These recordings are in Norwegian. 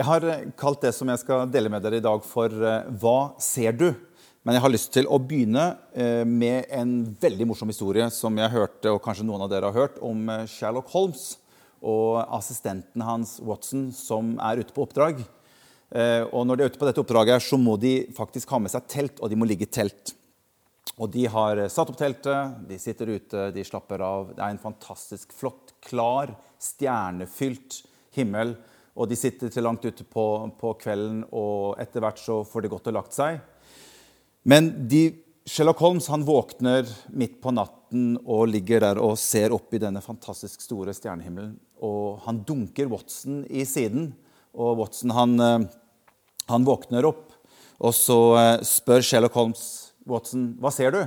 Jeg har eh, kalt det som jeg skal dele med dere i dag, for eh, Hva ser du? Men jeg har lyst til å begynne eh, med en veldig morsom historie som jeg hørte, og kanskje noen av dere har hørt, om Sherlock Holmes og assistenten hans Watson som er ute på oppdrag. Og når de er ute på dette oppdraget, så må de faktisk ha med seg telt, og de må ligge i telt. Og de har satt opp teltet, de sitter ute, de slapper av. Det er en fantastisk flott, klar, stjernefylt himmel. Og de sitter til langt ute på, på kvelden, og etter hvert så får de gått og lagt seg. Men de, Sherlock Holmes han våkner midt på natten og ligger der og ser opp i denne fantastisk store stjernehimmelen. Og han dunker Watson i siden, og Watson han, eh, han våkner opp. Og så eh, spør Sherlock Holmes Watson, 'Hva ser du?'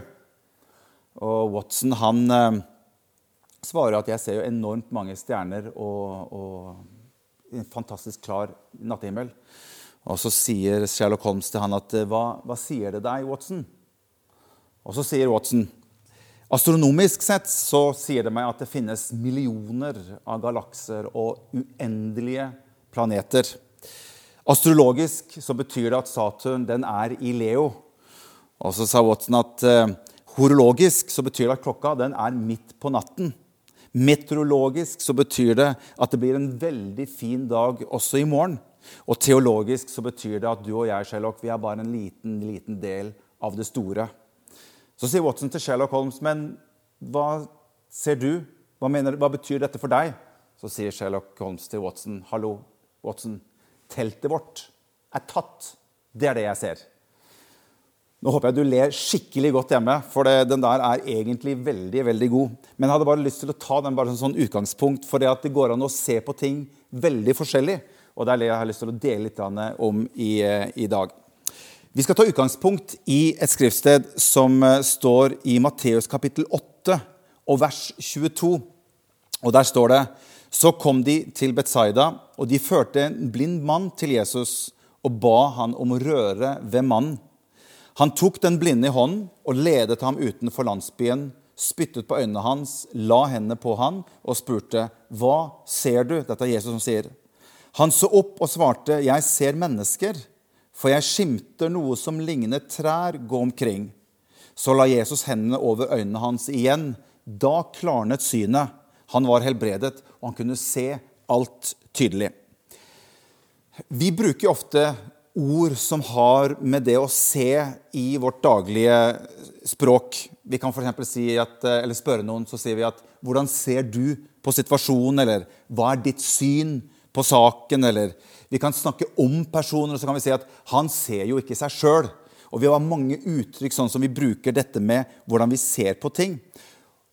Og Watson han eh, svarer at 'jeg ser jo enormt mange stjerner' og, og en fantastisk klar nattehimmel. Og så sier Sherlock Holmes til han at hva, hva sier det deg, Watson? Og så sier Watson astronomisk sett så sier det meg at det finnes millioner av galakser og uendelige planeter. Astrologisk så betyr det at Saturn den er i Leo. Og så sa Watson at uh, horologisk så betyr det at klokka den er midt på natten. Meteorologisk så betyr det at det blir en veldig fin dag også i morgen. Og teologisk så betyr det at du og jeg Sherlock, vi er bare en liten, liten del av det store. Så sier Watson til Sherlock Holmes, men hva ser du? Hva, mener, hva betyr dette for deg? Så sier Sherlock Holmes til Watson, hallo, Watson, teltet vårt er tatt. Det er det jeg ser. Nå håper jeg du ler skikkelig godt hjemme, for det, den der er egentlig veldig veldig god. Men jeg hadde bare lyst til å ta den bare som sånn utgangspunkt, for det at det går an å se på ting veldig forskjellig. Og det er det jeg har lyst til å dele litt om i, eh, i dag. Vi skal ta utgangspunkt i et skriftsted som eh, står i Matteus kapittel 8 og vers 22. Og der står det Så kom de til Betzaida, og de førte en blind mann til Jesus og ba han om å røre ved mannen. Han tok den blinde i hånden og ledet ham utenfor landsbyen, spyttet på øynene hans, la hendene på han og spurte, 'Hva ser du?' Dette er Jesus som sier. Han så opp og svarte, 'Jeg ser mennesker, for jeg skimter noe som ligner trær gå omkring.' Så la Jesus hendene over øynene hans igjen. Da klarnet synet. Han var helbredet, og han kunne se alt tydelig. Vi bruker ofte ord som har med det å se i vårt daglige språk. Vi kan f.eks. Si eh, spørre noen, så sier vi at 'Hvordan ser du på situasjonen?' Eller 'Hva er ditt syn på saken?' Eller vi kan snakke om personer, og så kan vi si at 'han ser jo ikke seg sjøl'. Og vi har mange uttrykk sånn som vi bruker dette med hvordan vi ser på ting.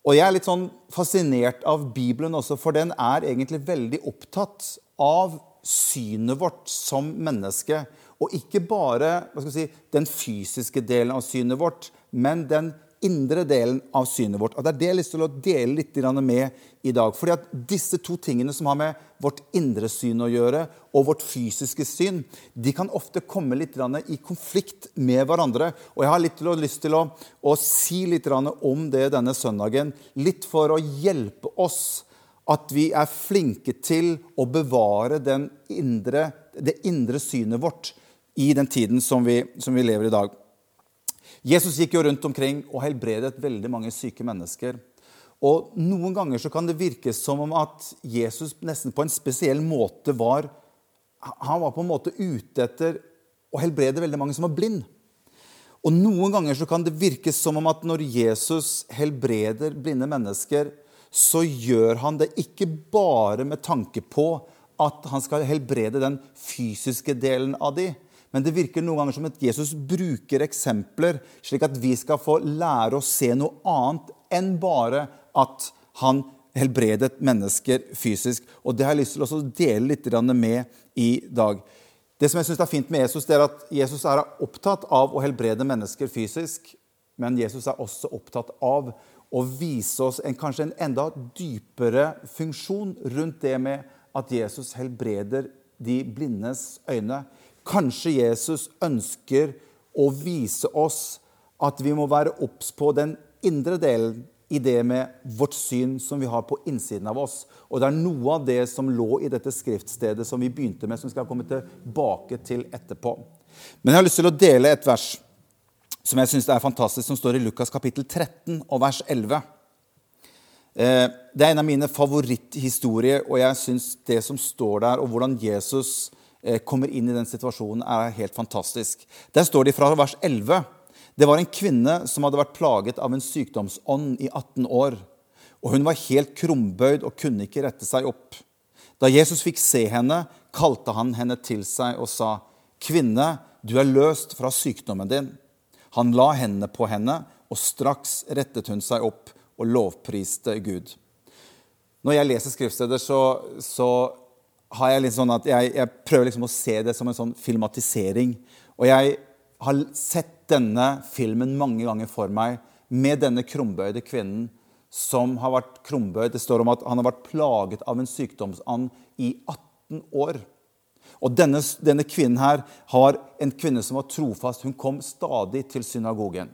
Og jeg er litt sånn fascinert av Bibelen også, for den er egentlig veldig opptatt av synet vårt som menneske. Og ikke bare si, den fysiske delen av synet vårt, men den indre delen av synet vårt. Og Det er det jeg har lyst til å dele litt med i dag. Fordi at disse to tingene som har med vårt indre syn å gjøre, og vårt fysiske syn, de kan ofte komme litt i konflikt med hverandre. Og jeg har litt lyst til å, å si litt om det denne søndagen. Litt for å hjelpe oss at vi er flinke til å bevare indre, det indre synet vårt i den tiden som vi, som vi lever i dag. Jesus gikk jo rundt omkring og helbredet veldig mange syke mennesker. Og Noen ganger så kan det virke som om at Jesus nesten på en spesiell måte var han var på en måte ute etter å helbrede veldig mange som var blind. Og Noen ganger så kan det virke som om at når Jesus helbreder blinde mennesker, så gjør han det ikke bare med tanke på at han skal helbrede den fysiske delen av dem, men det virker noen ganger som at Jesus bruker eksempler, slik at vi skal få lære å se noe annet enn bare at han helbredet mennesker fysisk. Og Det har jeg lyst til å dele litt med i dag. Det som jeg synes er fint med Jesus, det er at Jesus er opptatt av å helbrede mennesker fysisk. Men Jesus er også opptatt av å vise oss en, kanskje en enda dypere funksjon rundt det med at Jesus helbreder de blindes øyne. Kanskje Jesus ønsker å vise oss at vi må være obs på den indre delen i det med vårt syn som vi har på innsiden av oss. Og det er noe av det som lå i dette skriftstedet som vi begynte med, som vi skal komme tilbake til etterpå. Men jeg har lyst til å dele et vers som jeg syns er fantastisk, som står i Lukas kapittel 13 og vers 11. Eh, det er en av mine favoritthistorier, og jeg syns det som står der, og hvordan Jesus kommer inn i den situasjonen, er helt fantastisk. Der står de fra vers 11 det var en kvinne som hadde vært plaget av en sykdomsånd i 18 år. Og hun var helt krumbøyd og kunne ikke rette seg opp. Da Jesus fikk se henne, kalte han henne til seg og sa, 'Kvinne, du er løst fra sykdommen din.' Han la hendene på henne, og straks rettet hun seg opp og lovpriste Gud. Når jeg leser skriftsteder, så, så har jeg litt sånn at jeg, jeg prøver liksom å se det som en sånn filmatisering. Og jeg har sett denne filmen mange ganger for meg med denne krumbøyde kvinnen som har vært krumbøyd. Det står om at han har vært plaget av en sykdomsand i 18 år. Og denne, denne, kvinnen her har en kvinne som var trofast. Hun kom stadig til synagogen.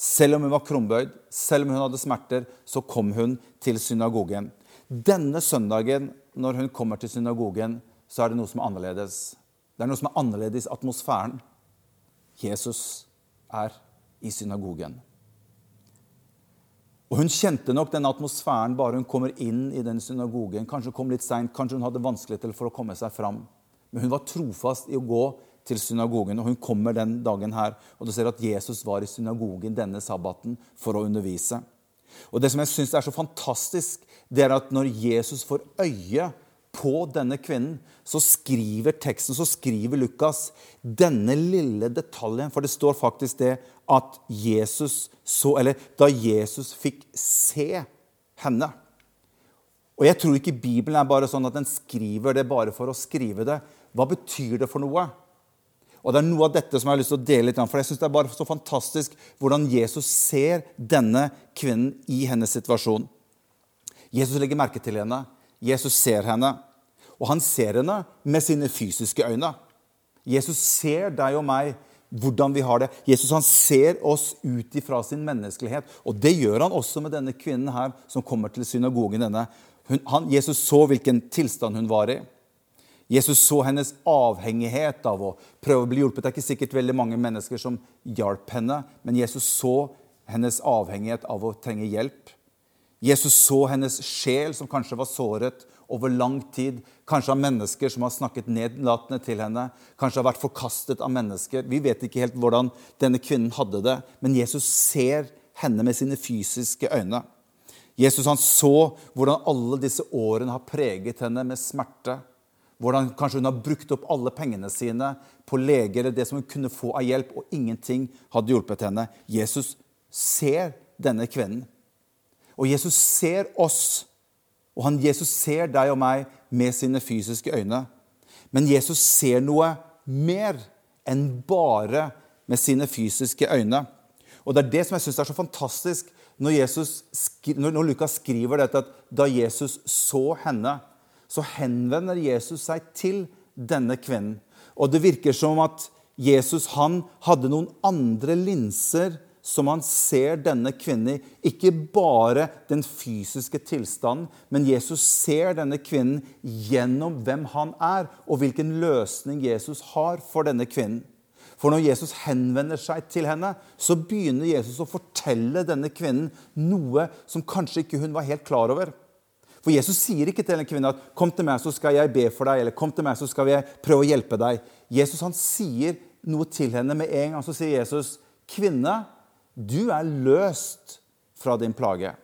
Selv om hun var krumbøyd, selv om hun hadde smerter, så kom hun til synagogen. Denne søndagen, når hun kommer til synagogen, så er det noe som er annerledes. Det er noe som er annerledes i atmosfæren. Jesus er i synagogen. Og Hun kjente nok den atmosfæren bare hun kommer inn i den synagogen. Kanskje hun kom litt sent, kanskje hun hadde vanskelig til for å komme seg fram. Men hun var trofast i å gå til synagogen, og hun kommer den dagen her. Og du ser at Jesus var i synagogen denne sabbaten for å undervise. Og Det som jeg syns er så fantastisk, det er at når Jesus får øye på denne kvinnen, så skriver teksten, så skriver Lukas denne lille detaljen. For det står faktisk det at Jesus så Eller da Jesus fikk se henne. Og jeg tror ikke Bibelen er bare sånn at den skriver det bare for å skrive det. Hva betyr det for noe? Og Det er noe av dette som jeg har lyst til å dele litt for jeg synes det er bare så fantastisk hvordan Jesus ser denne kvinnen i hennes situasjon. Jesus legger merke til henne. Jesus ser henne, og han ser henne med sine fysiske øyne. Jesus ser deg og meg hvordan vi har det. Jesus han ser oss ut ifra sin menneskelighet. Og det gjør han også med denne kvinnen her som kommer til synagogen. denne. Hun, han, Jesus så hvilken tilstand hun var i. Jesus så hennes avhengighet av å prøve å bli hjulpet. Det er ikke sikkert veldig mange mennesker som hjalp henne, men Jesus så hennes avhengighet av å trenge hjelp. Jesus så hennes sjel, som kanskje var såret over lang tid. Kanskje av mennesker som har snakket nedlatende til henne. Kanskje har vært forkastet av mennesker. Vi vet ikke helt hvordan denne kvinnen hadde det, men Jesus ser henne med sine fysiske øyne. Jesus han så hvordan alle disse årene har preget henne med smerte. Hvordan kanskje hun har brukt opp alle pengene sine på leger eller det som hun kunne få av hjelp, og ingenting hadde hjulpet henne. Jesus ser denne kvinnen. Og Jesus ser oss, og han, Jesus ser deg og meg med sine fysiske øyne. Men Jesus ser noe mer enn bare med sine fysiske øyne. Og Det er det som jeg syns er så fantastisk når, Jesus, når Lukas skriver dette, at da Jesus så henne, så henvender Jesus seg til denne kvinnen. Og det virker som at Jesus han hadde noen andre linser som han ser denne kvinnen i. Ikke bare den fysiske tilstanden, men Jesus ser denne kvinnen gjennom hvem han er, og hvilken løsning Jesus har for denne kvinnen. For når Jesus henvender seg til henne, så begynner Jesus å fortelle denne kvinnen noe som kanskje ikke hun var helt klar over. For Jesus sier ikke til en kvinne at 'kom til meg, så skal jeg be for deg', eller 'kom til meg, så skal jeg prøve å hjelpe deg'. Jesus han sier noe til henne med en gang. Så sier Jesus, 'Kvinne, du er løst fra din plage.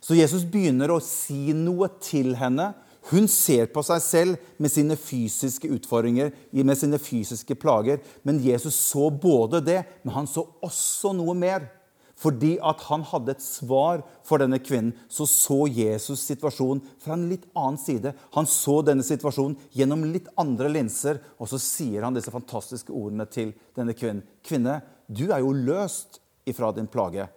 Så Jesus begynner å si noe til henne. Hun ser på seg selv med sine fysiske utfordringer, med sine fysiske plager. Men Jesus så både det, men han så også noe mer. Fordi at han hadde et svar for denne kvinnen, så så Jesus situasjonen fra en litt annen side. Han så denne situasjonen gjennom litt andre linser, og så sier han disse fantastiske ordene til denne kvinnen. Kvinne, du er jo løst ifra din plage.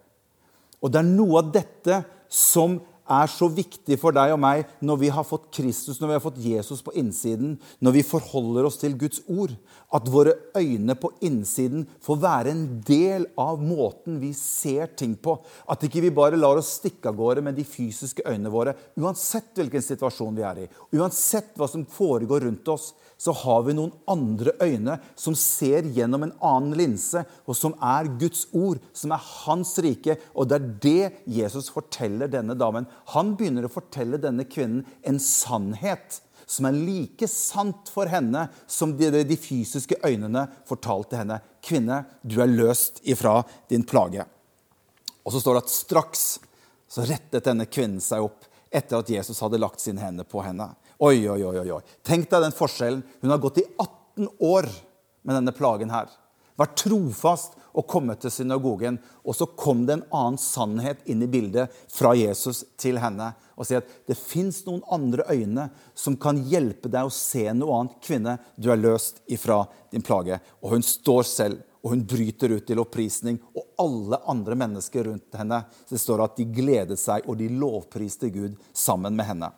Og det er noe av dette som er så viktig for deg og meg når vi har fått Kristus, når vi har fått Jesus på innsiden, når vi forholder oss til Guds ord, at våre øyne på innsiden får være en del av måten vi ser ting på. At ikke vi bare lar oss stikke av gårde med de fysiske øynene våre, uansett hvilken situasjon vi er i, uansett hva som foregår rundt oss så har vi noen andre øyne som ser gjennom en annen linse, og som er Guds ord, som er hans rike. Og det er det Jesus forteller denne damen. Han begynner å fortelle denne kvinnen en sannhet som er like sant for henne som de, de fysiske øynene fortalte henne. Kvinne, du er løst ifra din plage. Og så står det at straks så rettet denne kvinnen seg opp etter at Jesus hadde lagt sine hender på henne. Oi, oi, oi, oi. Tenk deg den forskjellen. Hun har gått i 18 år med denne plagen her. Vært trofast og kommet til synagogen. Og så kom det en annen sannhet inn i bildet fra Jesus til henne. Og sier at det fins noen andre øyne som kan hjelpe deg å se noe annet. Kvinne, du er løst ifra din plage. Og hun står selv og hun bryter ut i lovprisning. Og alle andre mennesker rundt henne Så det står at de gledet seg og de lovpriste Gud sammen med henne.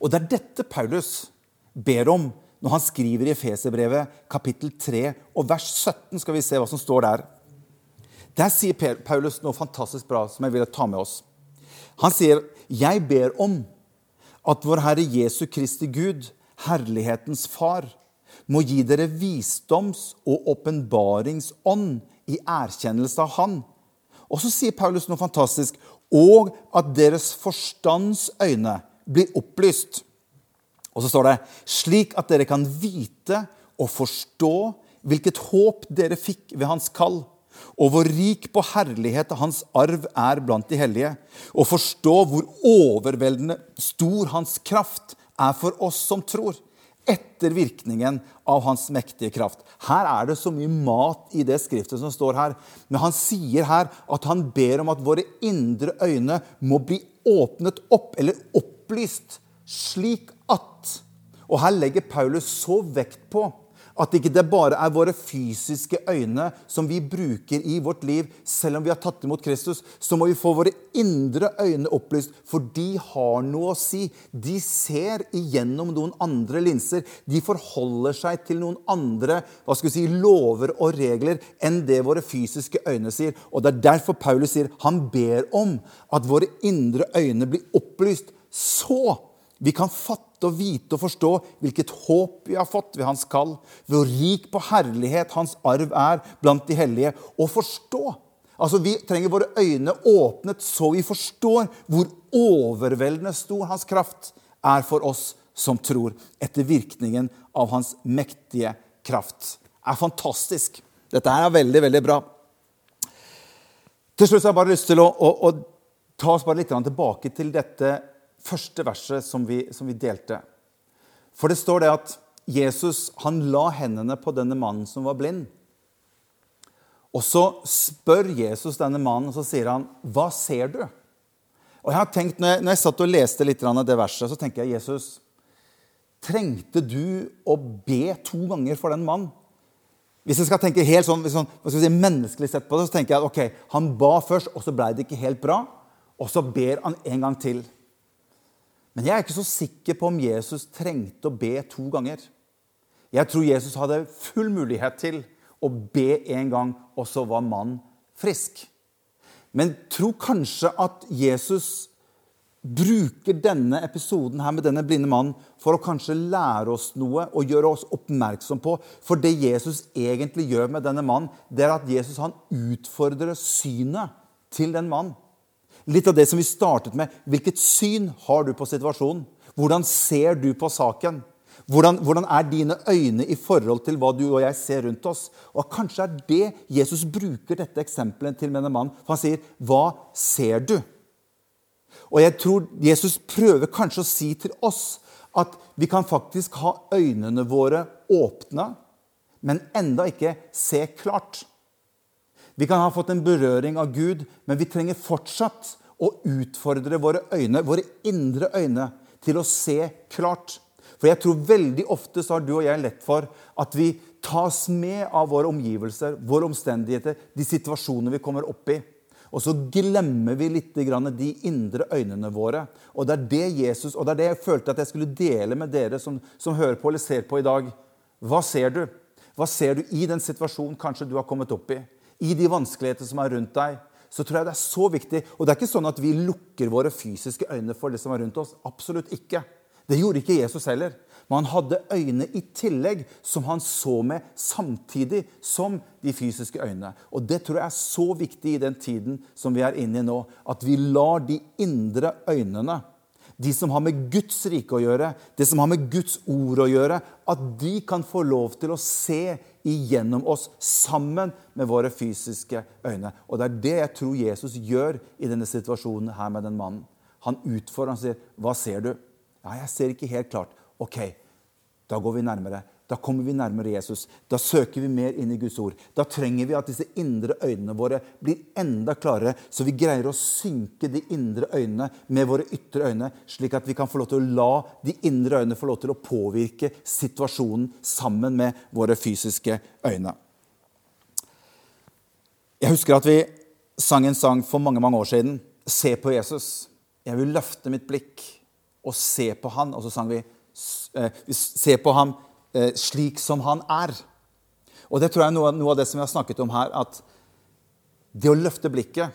Og det er dette Paulus ber om når han skriver i Efeserbrevet kapittel 3 og vers 17. skal vi se hva som står Der Der sier Paulus noe fantastisk bra som jeg vil ta med oss. Han sier, 'Jeg ber om at vår Herre Jesu Kristi Gud, herlighetens Far, må gi dere visdoms- og åpenbaringsånd i erkjennelse av Han.' Og så sier Paulus noe fantastisk. Og at deres forstands øyne blir opplyst. Og så står det slik at dere kan vite og forstå hvilket håp dere fikk ved hans kall, og hvor rik på herlighet hans arv er blant de hellige, og forstå hvor overveldende stor hans kraft er for oss som tror, etter virkningen av hans mektige kraft. Her er det så mye mat i det skriftet som står her. Men han sier her at han ber om at våre indre øyne må bli åpnet opp, eller opp opplyst slik at Og her legger Paulus så vekt på at ikke det bare er våre fysiske øyne som vi bruker i vårt liv, selv om vi har tatt imot Kristus, så må vi få våre indre øyne opplyst, for de har noe å si. De ser igjennom noen andre linser. De forholder seg til noen andre hva skal vi si, lover og regler enn det våre fysiske øyne sier. Og Det er derfor Paulus sier han ber om at våre indre øyne blir opplyst så vi kan fatte og vite og forstå hvilket håp vi har fått ved hans kall, hvor rik på herlighet hans arv er blant de hellige, og forstå. Altså, Vi trenger våre øyne åpnet så vi forstår hvor overveldende stor hans kraft er for oss som tror, etter virkningen av hans mektige kraft. Det er fantastisk. Dette her er veldig, veldig bra. Til slutt har jeg bare lyst til å, å, å ta oss bare litt tilbake til dette første verset som vi, som vi, delte. For det står det at Jesus han la hendene på denne mannen som var blind. Og så spør Jesus denne mannen, og så sier han, 'Hva ser du?' Og jeg har tenkt, Når jeg, når jeg satt og leste litt av det verset, så tenker jeg, Jesus, trengte du å be to ganger for den mannen? Hvis jeg skal tenke helt sånn, sånn si, menneskelig sett på det, så tenker jeg at ok, han ba først, og så ble det ikke helt bra. Og så ber han en gang til. Men jeg er ikke så sikker på om Jesus trengte å be to ganger. Jeg tror Jesus hadde full mulighet til å be en gang, og så var mannen frisk. Men tro kanskje at Jesus bruker denne episoden her med denne blinde mannen for å kanskje lære oss noe og gjøre oss oppmerksom på. For det Jesus egentlig gjør med denne mannen, det er at Jesus han utfordrer synet til den mannen. Litt av det som vi startet med. Hvilket syn har du på situasjonen? Hvordan ser du på saken? Hvordan, hvordan, er dine øyne i forhold til hva du og jeg ser rundt oss? Og Kanskje er det Jesus bruker dette eksempelet til med en mann. For han sier, 'Hva ser du?' Og jeg tror Jesus prøver kanskje å si til oss at vi kan faktisk ha øynene våre åpne, men enda ikke se klart. Vi kan ha fått en berøring av Gud, men vi trenger fortsatt å utfordre våre øyne, våre indre øyne, til å se klart. For jeg tror veldig ofte så har du og jeg lett for at vi tas med av våre omgivelser, våre omstendigheter, de situasjonene vi kommer opp i. Og så glemmer vi litt de indre øynene våre. Og det er det Jesus, og det er det jeg følte at jeg skulle dele med dere som, som hører på eller ser på i dag. Hva ser du? Hva ser du i den situasjonen kanskje du har kommet opp i? I de vanskeligheter som er rundt deg? Så tror jeg det er så viktig. Og det er ikke sånn at vi lukker våre fysiske øyne for det som er rundt oss. Absolutt ikke. Det gjorde ikke Jesus heller. Men han hadde øyne i tillegg som han så med samtidig som de fysiske øynene. Og det tror jeg er så viktig i den tiden som vi er inne i nå. At vi lar de indre øynene, de som har med Guds rike å gjøre, det som har med Guds ord å gjøre, at de kan få lov til å se igjennom oss sammen med våre fysiske øyne. Og det er det jeg tror Jesus gjør i denne situasjonen her med den mannen. Han utfordrer, han sier, 'Hva ser du?' Ja, jeg ser ikke helt klart. Ok, da går vi nærmere. Da kommer vi nærmere Jesus. Da søker vi mer inn i Guds ord. Da trenger vi at disse indre øynene våre blir enda klarere, så vi greier å synke de indre øynene med våre ytre øyne, slik at vi kan få lov til å la de indre øynene få lov til å påvirke situasjonen sammen med våre fysiske øyne. Jeg husker at vi sang en sang for mange mange år siden. Se på Jesus. Jeg vil løfte mitt blikk og se på han. Og så sang vi eh, se på ham slik som han er. Og det tror jeg er noe, noe av det som vi har snakket om her. At det å løfte blikket,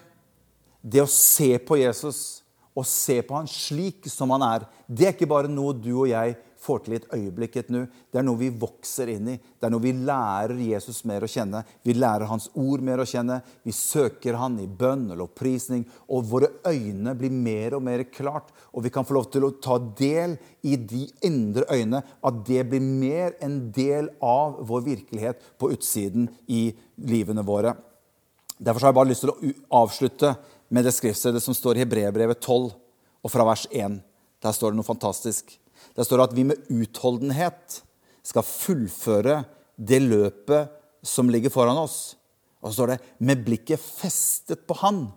det å se på Jesus og se på han slik som han er, det er ikke bare noe du og jeg får til i et øyeblikk et nå. Det er noe vi vokser inn i. Det er noe vi lærer Jesus mer å kjenne. Vi lærer hans ord mer å kjenne. Vi søker han i bønn og lovprisning. Og våre øyne blir mer og mer klart. Og vi kan få lov til å ta del i de indre øyne. At det blir mer en del av vår virkelighet på utsiden i livene våre. Derfor har jeg bare lyst til å avslutte med det skriftstedet som står i Hebreabrevet 12, og fra vers 1. Der står det noe fantastisk. Det står at vi med utholdenhet skal fullføre det løpet som ligger foran oss. Og så står det 'med blikket festet på Han',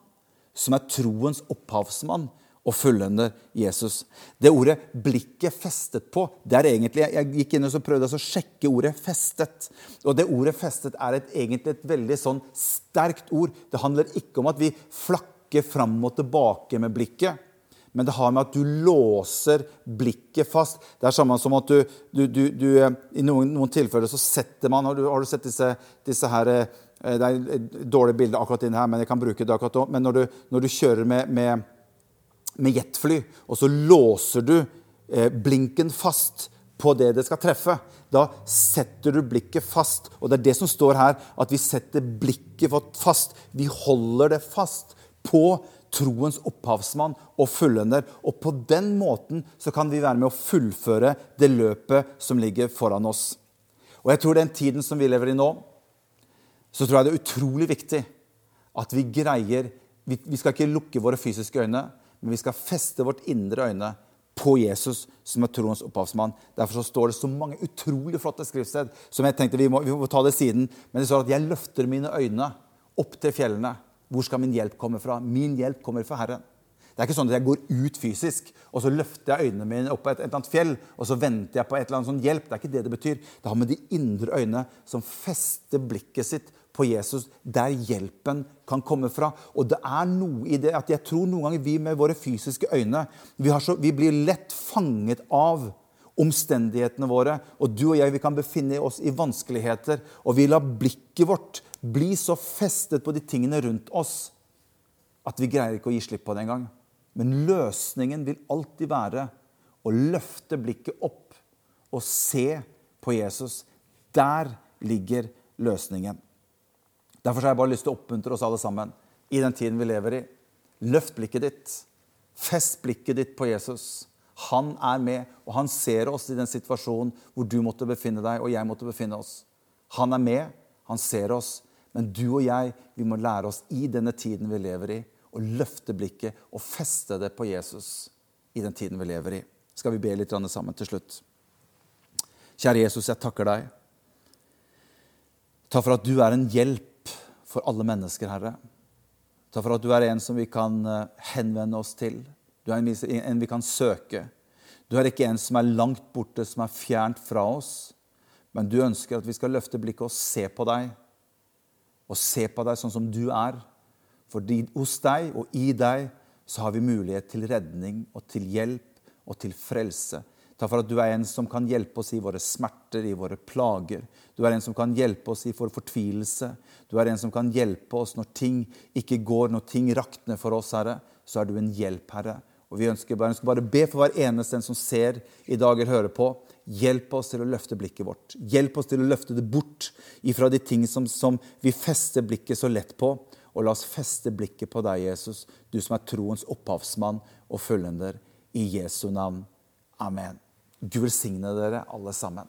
som er troens opphavsmann og fullender Jesus. Det ordet 'blikket festet på' det er egentlig, Jeg gikk inn og prøvde å sjekke ordet 'festet'. Og det ordet 'festet' er et, egentlig et veldig sånn sterkt ord. Det handler ikke om at vi flakker fram og tilbake med blikket men det har med at du låser blikket fast. Det er samme som at du, du, du, du eh, I noen, noen, tilfeller så setter man Har du, har sett disse, disse, her eh, Det er et dårlig bilde akkurat inn her, men jeg kan bruke det akkurat nå. Men når du, når kjører med, med, med, jetfly, og så låser du eh, blinken fast på det det skal treffe, da setter du blikket fast. Og det er det som står her, at vi setter blikket fast. Vi holder det fast på troens opphavsmann og fullender. Og på den måten så kan vi være med å fullføre det løpet som ligger foran oss. Og jeg tror den tiden som vi lever i nå, så tror jeg det er utrolig viktig at vi greier Vi, vi skal ikke lukke våre fysiske øyne, men vi skal feste vårt indre øyne på Jesus, som er troens opphavsmann. Derfor så står det så mange utrolig flotte skriftsted som jeg tenkte vi må, vi må ta det siden. Men det står at 'jeg løfter mine øyne opp til fjellene'. Hvor skal min hjelp komme fra? Min hjelp kommer fra Herren. Det er ikke sånn at jeg går ut fysisk og så løfter jeg øynene mine opp på et, et, eller annet fjell og så venter jeg på et eller annet sånn hjelp. Det er ikke det det betyr. Det har med de indre øynene som fester blikket sitt på Jesus, der hjelpen kan komme fra. Og det er noe i det at jeg tror noen ganger vi med våre fysiske øyne vi, så, vi blir lett fanget av omstendighetene våre. Og du og jeg vi kan befinne oss i vanskeligheter, og vi lar blikket vårt bli så festet på de tingene rundt oss at vi greier ikke å gi slipp på det engang. Men løsningen vil alltid være å løfte blikket opp og se på Jesus. Der ligger løsningen. Derfor har jeg bare lyst til å oppmuntre oss alle sammen i den tiden vi lever i. Løft blikket ditt. Fest blikket ditt på Jesus. Han er med, og han ser oss i den situasjonen hvor du måtte befinne deg, og jeg måtte befinne oss. Han er med, han ser oss, men du og jeg vi må lære oss i denne tiden vi lever i, å løfte blikket og feste det på Jesus i den tiden vi lever i. Skal vi be litt sammen til slutt? Kjære Jesus, jeg takker deg. Takk for at du er en hjelp for alle mennesker, Herre. Takk for at du er en som vi kan eh, henvende oss til. Du er en vi kan søke. Du er ikke en som er langt borte, som er fjernt fra oss. Men du ønsker at vi skal løfte blikket og se på deg og se på deg sånn som du er. Fordi hos deg og i deg så har vi mulighet til redning og til hjelp og til frelse. Takk for at du er en som kan hjelpe oss i våre smerter, i våre plager. Du er en som kan hjelpe oss i vår fortvilelse. Du er en som kan hjelpe oss når ting ikke går, når ting rakner for oss, Herre. Så er du en hjelp, Herre. Og Vi ønsker ønsker bare be for hver eneste en som ser i dag eller hører på. Hjelp oss til å løfte blikket vårt. Hjelp oss til å løfte det bort ifra de ting som, som vi fester blikket så lett på. Og la oss feste blikket på deg, Jesus, du som er troens opphavsmann og fullender. I Jesu navn. Amen. Gud velsigne dere alle sammen.